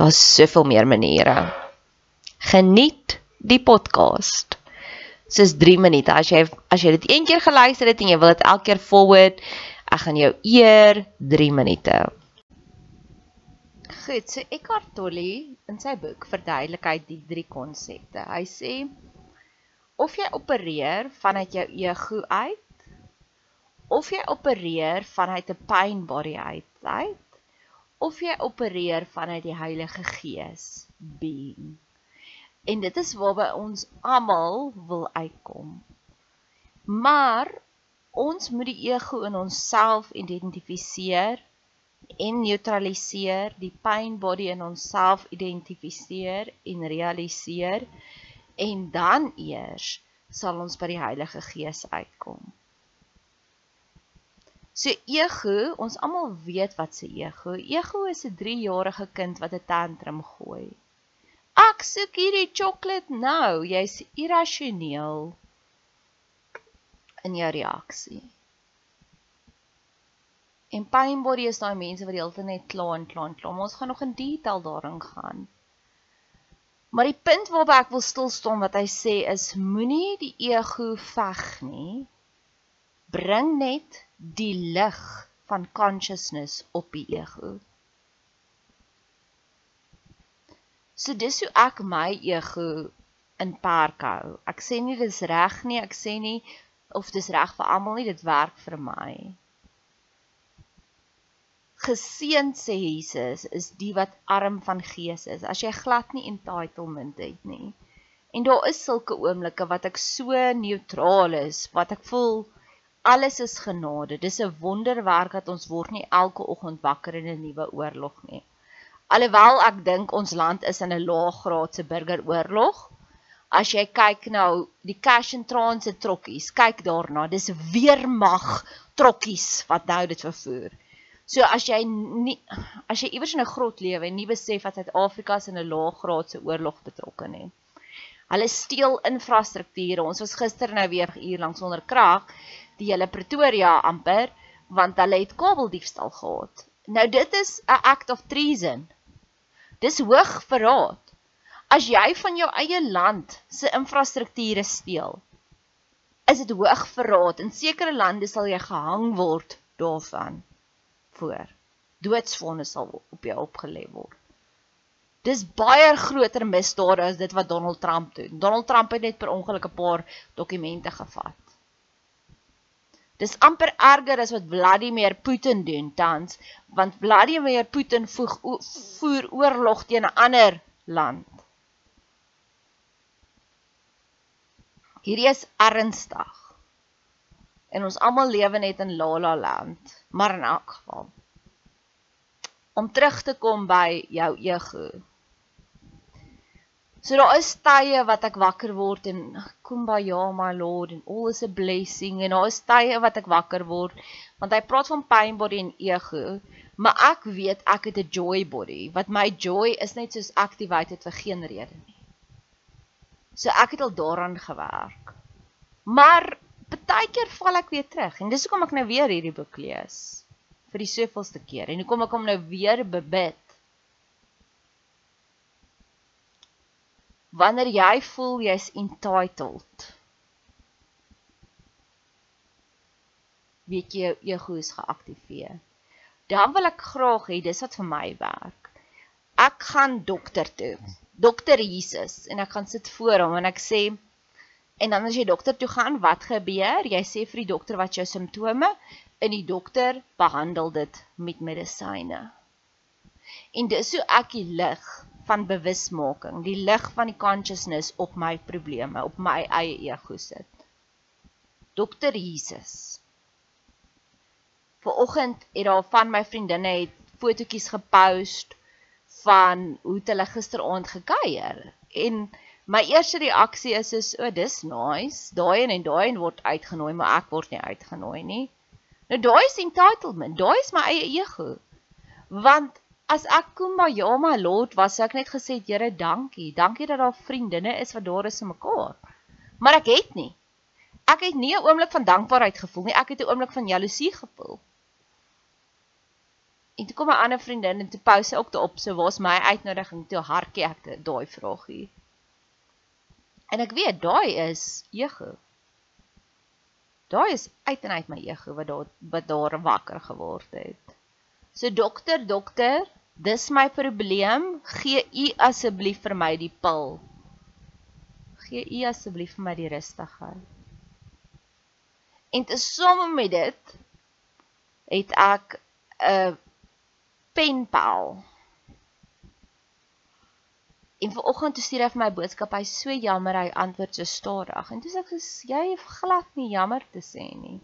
Daar's soveel meer maniere. Geniet die podcast. Dis 3 minute. As jy as jy dit een keer geluister het en jy wil dit elke keer forward, ek gaan jou eer 3 minute. Goed, so Eckhart Tolle in sy boek verduidelik hy die drie konsepte. Hy sê of jy opereer vanuit jou ego uit of jy opereer vanuit 'n pain body uit, uit of jy opereer vanuit die Heilige Gees being. En dit is waarby ons almal wil uitkom. Maar ons moet die ego in onsself identifiseer en neutraliseer, die pain body in onsself identifiseer en realiseer en dan eers sal ons by die Heilige Gees uitkom. So ego, ons almal weet wat se ego. Ego is 'n 3-jarige kind wat 'n tantrum gooi. Ek soek hierdie sjokolade nou. Jy's irrasioneel in jou reaksie. En pain body is daai mense wat die hele tyd net kla en kla en kla. Ons gaan nog in detail daarin gaan. Maar die punt waarop ek wil stil staan wat hy sê is moenie die ego veg nie. Bring net die lig van consciousness op die ego. So dis hoe ek my ego in park hou. Ek sê nie dis reg nie, ek sê nie of dis reg vir almal nie, dit werk vir my. Geseend sê Jesus is die wat arm van gees is. As jy glad nie entitlement het nie. En daar is sulke oomblikke wat ek so neutraal is, wat ek voel Alles is genade. Dis 'n wonderwerk dat ons word nie elke oggend wakker in 'n nuwe oorlog nie. Alhoewel ek dink ons land is in 'n laaggraadse burgeroorlog. As jy kyk nou die cash and transit trokkies, kyk daarna, dis weermag trokkies wat nou dit vervoer. So as jy nie as jy iewers in 'n grot lewe en nie besef dat Suid-Afrika se in 'n laaggraadse oorlog betrokke nie. Hulle steel infrastrukture. Ons was gister nou weer uur lank sonder krag, die hele Pretoria amper, want hulle het kabeldiefstal gehad. Nou dit is 'n act of treason. Dis hoog verraad. As jy van jou eie land se infrastrukture steel, is dit hoog verraad. In sekere lande sal jy gehang word daarvan voor. Doodsvonde sal op jou opgelê word. Dis baie groter misdade as dit wat Donald Trump doen. Donald Trump het net per ongeluk 'n paar dokumente gevat. Dis amper erger as wat Vladimir Putin doen tans, want Vladimir Putin voeg, voer oorlog teen 'n ander land. Hierdie is ernstig. En ons almal lewe net in La La Land, maar in elk geval. Om terug te kom by jou ego. So daar is tye wat ek wakker word en kumbaya my lord and all is a blessing en daar is tye wat ek wakker word want hy praat van pain body en ego, maar ek weet ek het 'n joy body wat my joy is net soos activated vir geen rede nie. So ek het al daaraan gewerk. Maar baie keer val ek weer terug en dis hoekom ek nou weer hierdie boek lees vir die soveelste keer en hoekom ek hom nou weer bebid. Wanneer jy voel jy's entitled. weet jy jou ego is geaktiveer. Dan wil ek graag hê dis wat vir my werk. Ek gaan dokter toe dokter Jesus en ek gaan sit voor hom en ek sê en dan as jy dokter toe gaan, wat gebeur? Jy sê vir die dokter wat jou simptome en die dokter behandel dit met medisyne. En dis hoe ek die lig van bewusmaking, die lig van die consciousness op my probleme, op my eie ego sit. Dokter Jesus. Vanoggend het daar van my vriendinne het fotootjies gepost van hoe hulle gisteraand gekuier en my eerste reaksie is is o, oh, dis nice. Daai en en daai en word uitgenooi, maar ek word nie uitgenooi nie. Nou daai is entitlement. Daai is my eie ego. Want as ek Kumba my lord was, sou ek net gesê, "Here, dankie. Dankie dat daar vriendinne is wat daar is vir mekaar." Maar ek het nie. Ek het nie 'n oomblik van dankbaarheid gevoel nie. Ek het 'n oomblik van jaloesie gevoel. En toe kom 'n ander vriendin en toe pouse ook daarop, so waar's my uitnodiging toe hartjie ek daai vragie. En ek weet daai is ego. Daai is uit en uit my ego wat daar wat daar wakker geword het. So dokter, dokter, dis my probleem, gee u asseblief vir my die pil. Gee u asseblief vir my die rustigheid. En te somme met dit het ek 'n penpaal. En vanoggend toe stuur hy vir my boodskap, hy so jammer hy antwoord so stadig. En toe sê ek jy het glad nie jammer te sê nie.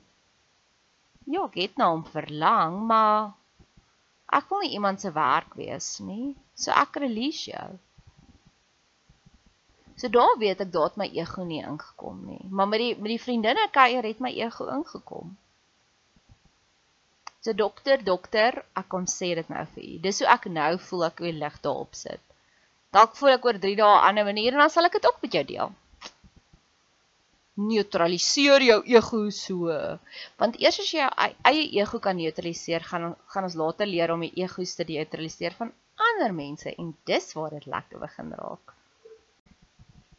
Ja, ek het nou om verlang, maar ek wil nie iemand se werk wees nie. So ek release jou. So daar weet ek daar het my ego nie ingekom nie. Maar met die met die vriendinne kuier het my ego ingekom. So dokter, dokter, ek kom sê dit nou vir u. Dis hoe ek nou voel ek weer lig daarop sit. Dalk voel ek oor 3 dae 'n ander manier en dan sal ek dit ook met jou deel. Neutraliseer jou ego so. Want eers as jy jou eie ego kan neutraliseer, gaan gaan ons later leer om die egos te neutraliseer van ander mense en dis waar dit lekker begin raak.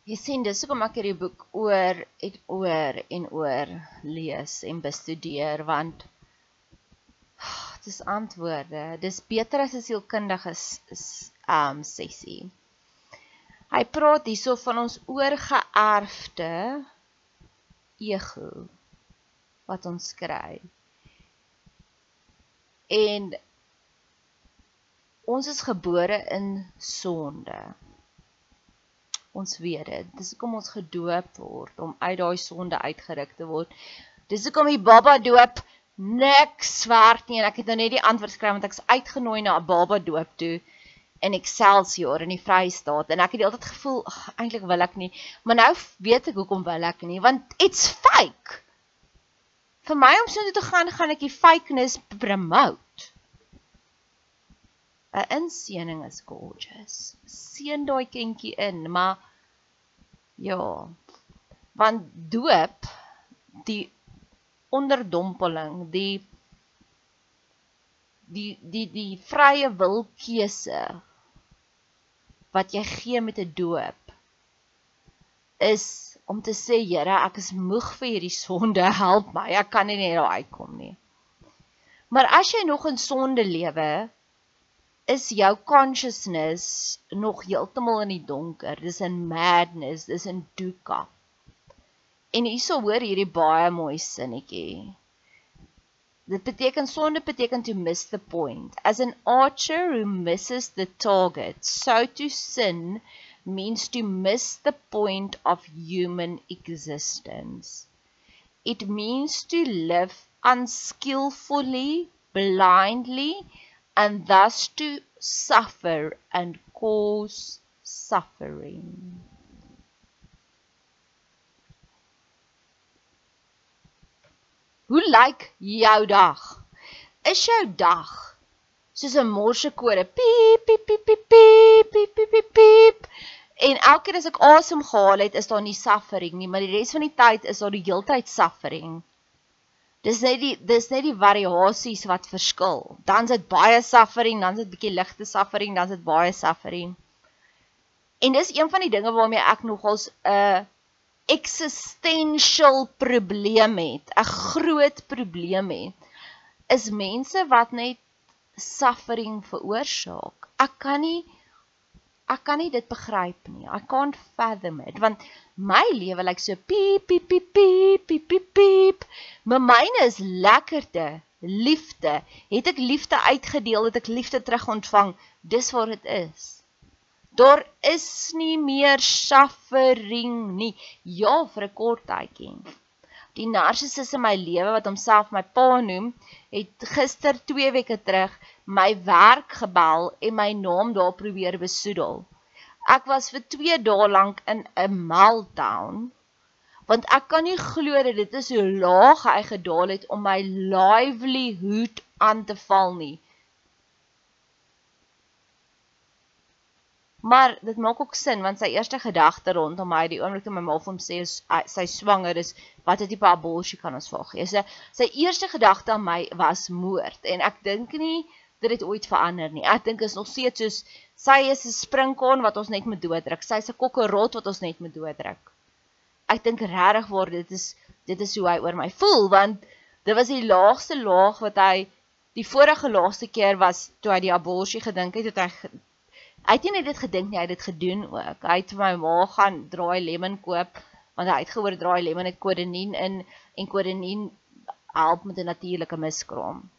Jy sien dis hoekom ek hierdie boek oor en oor en oor lees en bestudeer want dis antwoorde. Dis beter as 'n sielkundige um sessie. Hy praat hierso van ons oorgeerfde ego wat ons kry. En ons is gebore in sonde. Ons weet dit. Dis hoekom ons gedoop word om uit daai sonde uitgeruk te word. Dis hoekom die baba doop niks swart nie en ek het nou net die antwoord gekry want ek's uitgenooi na 'n baba doop toe in Excelsior in die Vrystaat en ek het die hele tyd gevoel eintlik wil ek nie maar nou weet ek hoekom wil ek nie want it's fake vir my om so toe te gaan gaan ek die fakeness promote 'n inseening is gorgeous. Seën daai kindjie in, maar ja. Want doop die onderdompeling, die die die die vrye wil keuse wat jy gee met 'n doop is om te sê Here, ek is moeg vir hierdie sonde, help my. Ek kan nie net daar uitkom nie. Maar as jy nog in sonde lewe, is jou consciousness nog heeltemal in die donker. Dis in madness, dis in dukkha. En hierso hoor hierdie baie mooi sinnetjie. Dit beteken sonde beteken to miss the point. As an archer who misses the target, so to sin means to miss the point of human existence. It means to live unskillfully, blindly, and thus to suffer and cause suffering. Hoe lyk jou dag? Is jou dag soos 'n morsekode? Piep piep piep piep piep piep piep piep piep. En elke keer as ek asem gehaal het, is daar nie suffering nie, maar die res van die tyd is daar die heeltyd suffering. Dis net die dis net die variasies wat verskil. Dan's dit baie suffering, dan's dit bietjie ligte suffering, dan's dit baie suffering. En dis een van die dinge waarmee ek nogals 'n existential probleem het, 'n groot probleem het, is mense wat net suffering veroorsaak. Ek kan nie ek kan nie dit begryp nie. I can't fathom it want my lewe lyk like so piep piep piep piep piep piep piep. My myne is lekkerte, liefde. Het ek liefde uitgedeel, het ek liefde terug ontvang. Dis waar dit is. Daar is nie meer suffering nie. Ja, vir 'n kort tydjie. Die narcissus in my lewe wat homself my pa noem, het gister 2 weke terug my werk gebel en my naam daar probeer besoedel. Ek was vir 2 dae lank in 'n meltdown want ek kan nie glo dat dit is hoe laag hy gedaal het om my livelihood aan te val nie. Maar dit maak ook sin want sy eerste gedagte rondom my die oomblik toe my ma hom sê is sy swanger is wat 'n tipe abortus kan ons vir gee. Sy sy eerste gedagte aan my was moord en ek dink nie dit het ooit verander nie. Ek dink is nog steeds soos sy is 'n sprinkaan wat ons net moet dooddruk. Sy is 'n kokkerot wat ons net moet dooddruk. Ek dink regtig waar dit is dit is hoe hy oor my voel want dit was die laagste laag wat hy die vorige laaste keer was toe hy die abortus gedink het, het hy hy het nie net dit gedink nie, hy het dit gedoen ook. Hy het vir my ma gaan draai lemon koop want hy het gehoor draai lemon het kodenien in en kodenien help met 'n natuurlike miskraam.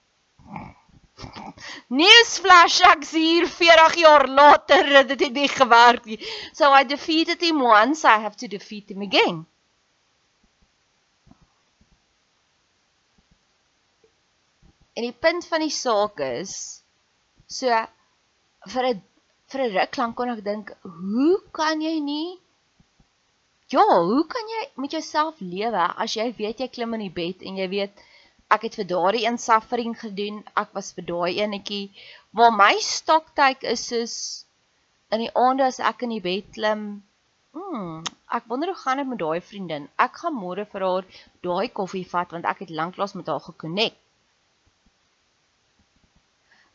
Newsflash ek hier 40 jaar later dit het nie gewerk nie. So I defeated him once, I have to defeat him again. En die punt van die saak is so vir 'n vir 'n ruk lank kon ek dink, hoe kan jy nie Ja, hoe kan jy met jouself lewe as jy weet jy klim in die bed en jy weet ek het vir daardie een suffering gedoen, ek was vir daai enetjie waar my stoktyd is soos in die aande as ek in die bed klim. Hmm, ek wonder hoe gaan dit met daai vriendin. Ek gaan môre vir haar daai koffie vat want ek het lanklaas met haar gekonnek.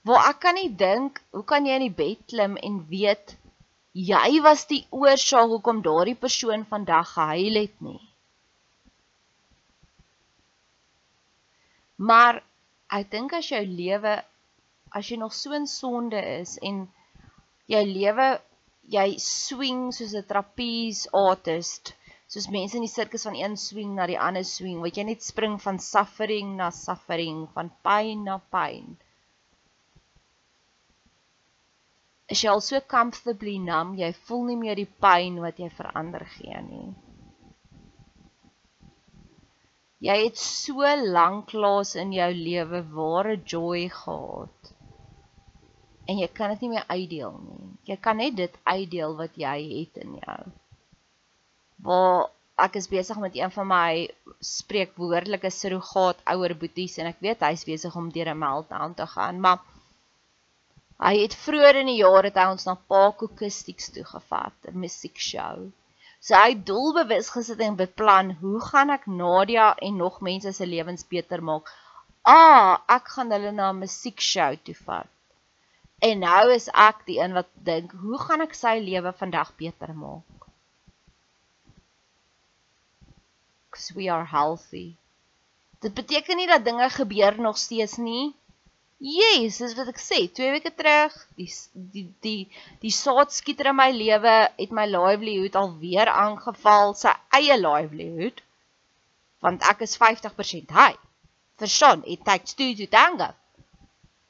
Waar ek kan nie dink, hoe kan jy in die bed klim en weet jy was die oorsaak hoekom daardie persoon vandag gehuil het nie? Maar ek dink as jou lewe as jy nog so in sonde is en jou lewe jy swing soos 'n trapeze artist, soos mense in die sirkus van een swing na die ander swing, wat jy net spring van suffering na suffering, van pyn na pyn. As jy al so comfortably numb, jy voel nie meer die pyn wat jy verander gee nie. Jy het so lank laas in jou lewe ware joy gehad. En jy kan dit nie meer uitdeel nie. Jy kan net dit uitdeel wat jy het in jou. Waar ek is besig met een van my spreekwoordelike surrogaat ouer boeties en ek weet hy's besig om deur 'n meltdown te gaan, maar Hy het vroeër in die jaar het hy ons na Paco Acoustics toe gevat, 'n musiekshow. So hy het doelbewus gesit en beplan, hoe gaan ek Nadia en nog mense se lewens beter maak? Ah, ek gaan hulle na 'n musiekshow toe vat. En nou is ek die een wat dink, hoe gaan ek sy lewe vandag beter maak? Because we are healthy. Dit beteken nie dat dinge gebeur nog steeds nie. Yes, dis wat ek sê. 2 weke terug, die die die die saadskieter in my lewe het my livelihood alweer aangeval, sy eie livelihood. Want ek is 50% hy. Verstaan, it takes two to tango.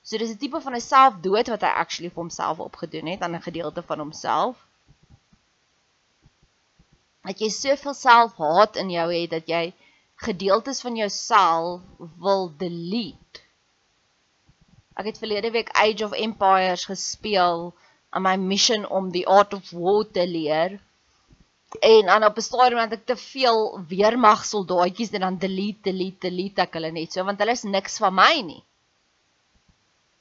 So dis 'n tipe van 'n selfdood wat hy actually vir homself opgedoen het aan 'n gedeelte van homself. Dat jy soveel selfhaat in jou het dat jy gedeeltes van jouself wil delete Ek het verlede week Age of Empires gespeel aan my mission om die Art of War te leer. En aan op 'n stadium het ek te veel weermag soldaatjies en dan delete delete delete ek hulle net so want hulle is niks van my nie.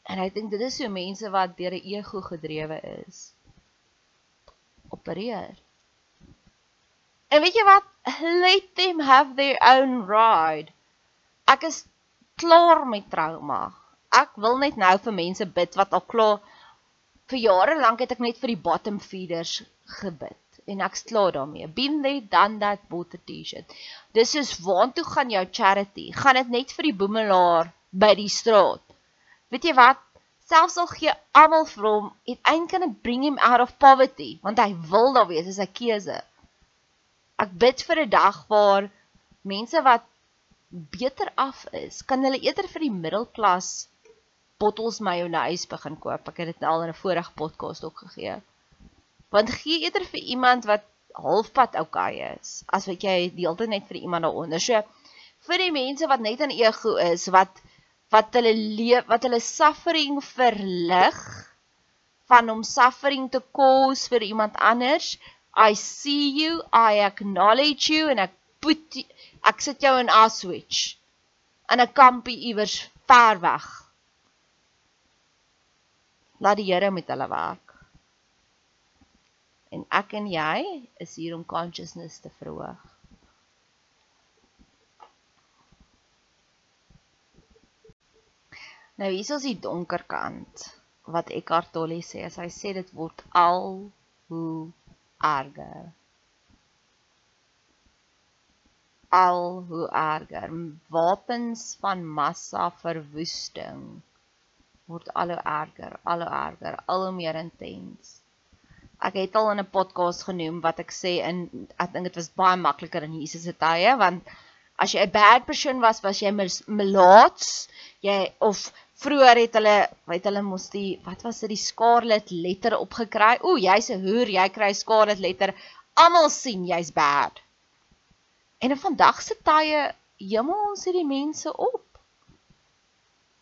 En ek dink dit is so mense wat deur 'n ego gedrewe is. Opereer. En weet jy wat? Let them have their own ride. Ek is klaar met trauma ek wil net nou vir mense bid wat al klaar vir jare lank het ek net vir die bottom feeders gebid en ek's klaar daarmee. Been there done that bought a t-shirt. Dis is waartoe gaan jou charity? Gaan dit net vir die boemelaar by die straat? Weet jy wat? Selfs al gee almal vir hom, it ain't gonna bring him out of poverty, want hy wil daar wees, is 'n keuse. Ek bid vir 'n dag waar mense wat beter af is, kan hulle eerder vir die middelklas bottels mayonnaise begin koop. Ek het dit al in 'n vorige podcast ook gegee. Want gee eerder vir iemand wat halfpad oukei is as wat jy die hele tyd net vir iemand daaronder. So vir die mense wat net in ego is, wat wat hulle leef, wat hulle suffering verlig van om suffering te cause vir iemand anders. I see you, I acknowledge you en ek put ek sit jou in Auschwitz in 'n kampie iewers ver weg laat die Here met hulle werk. En ek en jy is hier om consciousness te verhoog. Nou hier is die donker kant wat Eckhart Tolle sê, as hy sê dit word al hoe erger. Al hoe erger. Wapens van massa verwoesting word al hoe erger, al hoe erger, al hoe meer intens. Ek het al in 'n podcast genoem wat ek sê in ek dink dit was baie makliker in Jesus se tye want as jy 'n bad persoon was, was jy melaats, jy of vroeër het hulle weet hulle mos die wat was dit die scarlet letter opgekry. Ooh, jy's 'n hoer, jy kry scarlet letter. Almal sien jy's bad. En in vandag se tye, hemel ons hierdie mense op.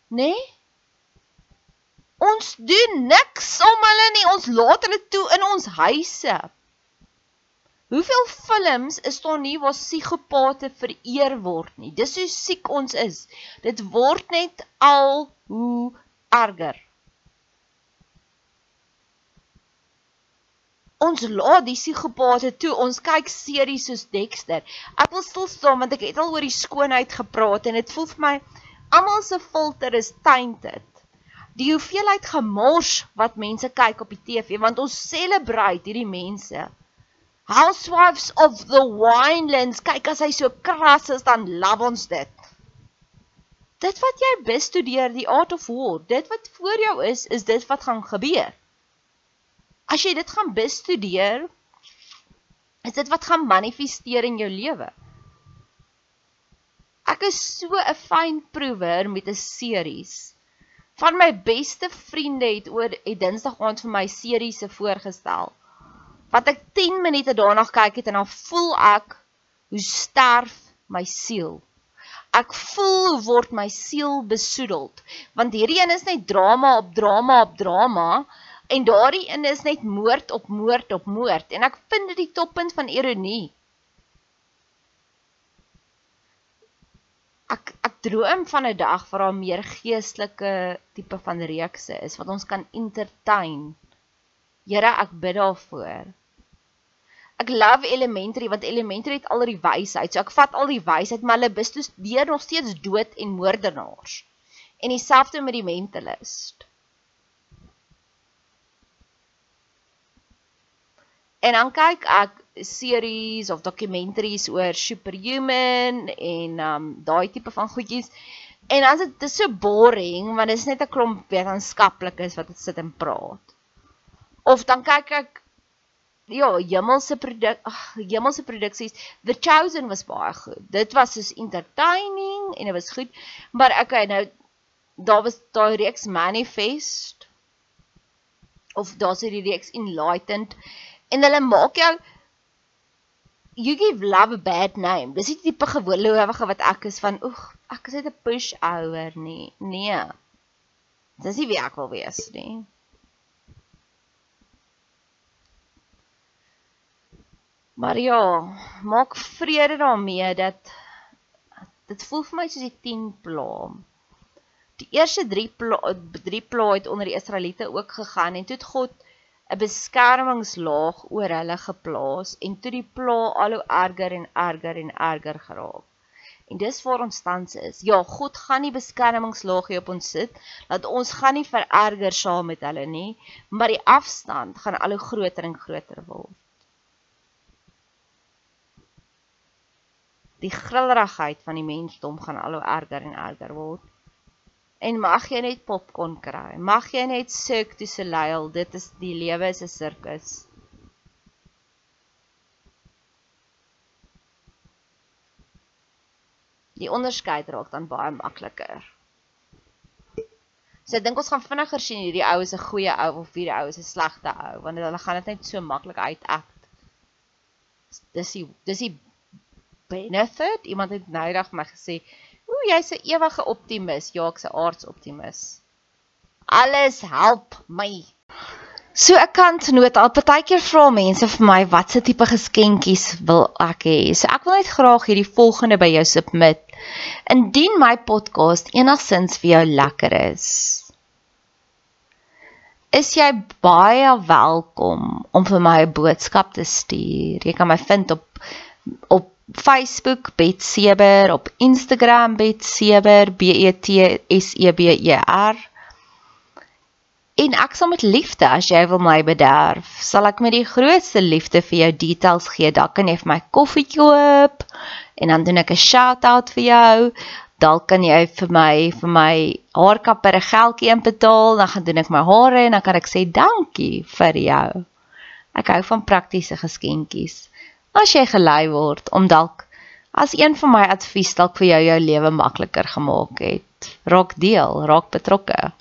Né? Nee? Ons doen niks om hulle nie. Ons laat hulle toe in ons huise. Hoeveel films is daar nie waar psigopate vereer word nie? Dis hoe siek ons is. Dit word net al hoe erger. Ons laat die psigopate toe. Ons kyk series soos Dexter. Ek wil stil staan want ek het al oor die skoonheid gepraat en dit voel vir my almal se filter is tainted die hoeveelheid gemors wat mense kyk op die TV want ons celebrate hierdie mense. Housewives of the Winelands, kyk as hy so kras is dan love ons dit. Dit wat jy bestudeer die art of war, dit wat voor jou is, is dit wat gaan gebeur. As jy dit gaan bestudeer, is dit wat gaan manifesteer in jou lewe. Ek is so 'n fyn proewer met 'n series van my beste vriende het oor het Dinsdag aand vir my serie se voorgestel. Wat ek 10 minute daarna kyk het en dan voel ek hoe sterf my siel. Ek voel hoe word my siel besoedeld want hierdie een is net drama op drama op drama en daardie een is net moord op moord op moord en ek vind dit die toppunt van ironie. Ek ek droom van 'n dag waar daar meer geestelike tipe van reekse is wat ons kan entertain. Here, ek bid daarvoor. Ek love elementary want elementary het al die wysheid. So ek vat al die wysheid, maar hulle bestuur deur nog steeds dood en moordenaars. En dieselfde met die mentalist. En dan kyk ek series of documentaries oor superhuman en um daai tipe van goedjies. En is dit so boring want dit is net 'n klomp wetenskaplikes wat sit en praat. Of dan kyk ek ja, hemelse produk ag, hemelse produksies. The Chosen was baie goed. Dit was soos entertaining en dit was goed. Maar okay, nou daar was daai reeks Manifest of daar's hierdie reeks Enlightened en hulle maak jou you give love a bad name. Dis nie tipe gewolowige wat ek is van oeg, ek is net 'n push ouer nie. Nee. Dis nie wie ek wil wees nie. Maar ja, maak vrede daarmee dat dit voel vir my soos die 10 pla. Die eerste 3 pla 3 pla het onder die Israeliete ook gegaan en toe het God 'n beskermingslaag oor hulle geplaas en toe die pla al hoe erger en erger en erger geraak. En dis waar ons tans is. Ja, God gaan nie beskermingslaagie op ons sit dat ons gaan nie vererger saam met hulle nie, maar die afstand gaan al hoe groter en groter word. Die grillerigheid van die mensdom gaan al hoe erger en erger word. En mag jy net popcorn kry. Mag jy net Cirque du Soleil. Dit is die lewe is 'n sirkus. Die onderskeid raak dan baie makliker. So ek dink ons gaan vinniger sien hierdie ou is 'n goeie ou of hierdie ou is 'n slegte ou want hulle gaan dit net so maklik uit act. Dis die dis die benefit. Iemand het nou vir my gesê, Ooh, jy's 'n ewige optimis. Ja, ek's 'n aardsoptimis. Alles help my. So 'n kantnoot, al partykeer vra mense vir my watse tipe geskenkies wil ek hê. So ek wil net graag hierdie volgende by jou submit. Indien my podcast enigsins vir jou lekker is, is jy baie welkom om vir my 'n boodskap te stuur. Jy kan my vind op op Facebook Bet Seber, op Instagram Bet Seber, B E T S E B E R. En ek sal met liefde as jy wil my bederf, sal ek met die grootste liefde vir jou details gee. Dalk kan jy vir my koffie koop en dan doen ek 'n shout-out vir jou. Dalk kan jy vir my vir my haarkapper 'n geldjie inbetaal, dan gaan doen ek my hare en dan kan ek sê dankie vir jou. Ek hou van praktiese geskenkies as jy gelei word om dalk as een van my advies dalk vir jou jou lewe makliker gemaak het. Raak deel, raak betrokke.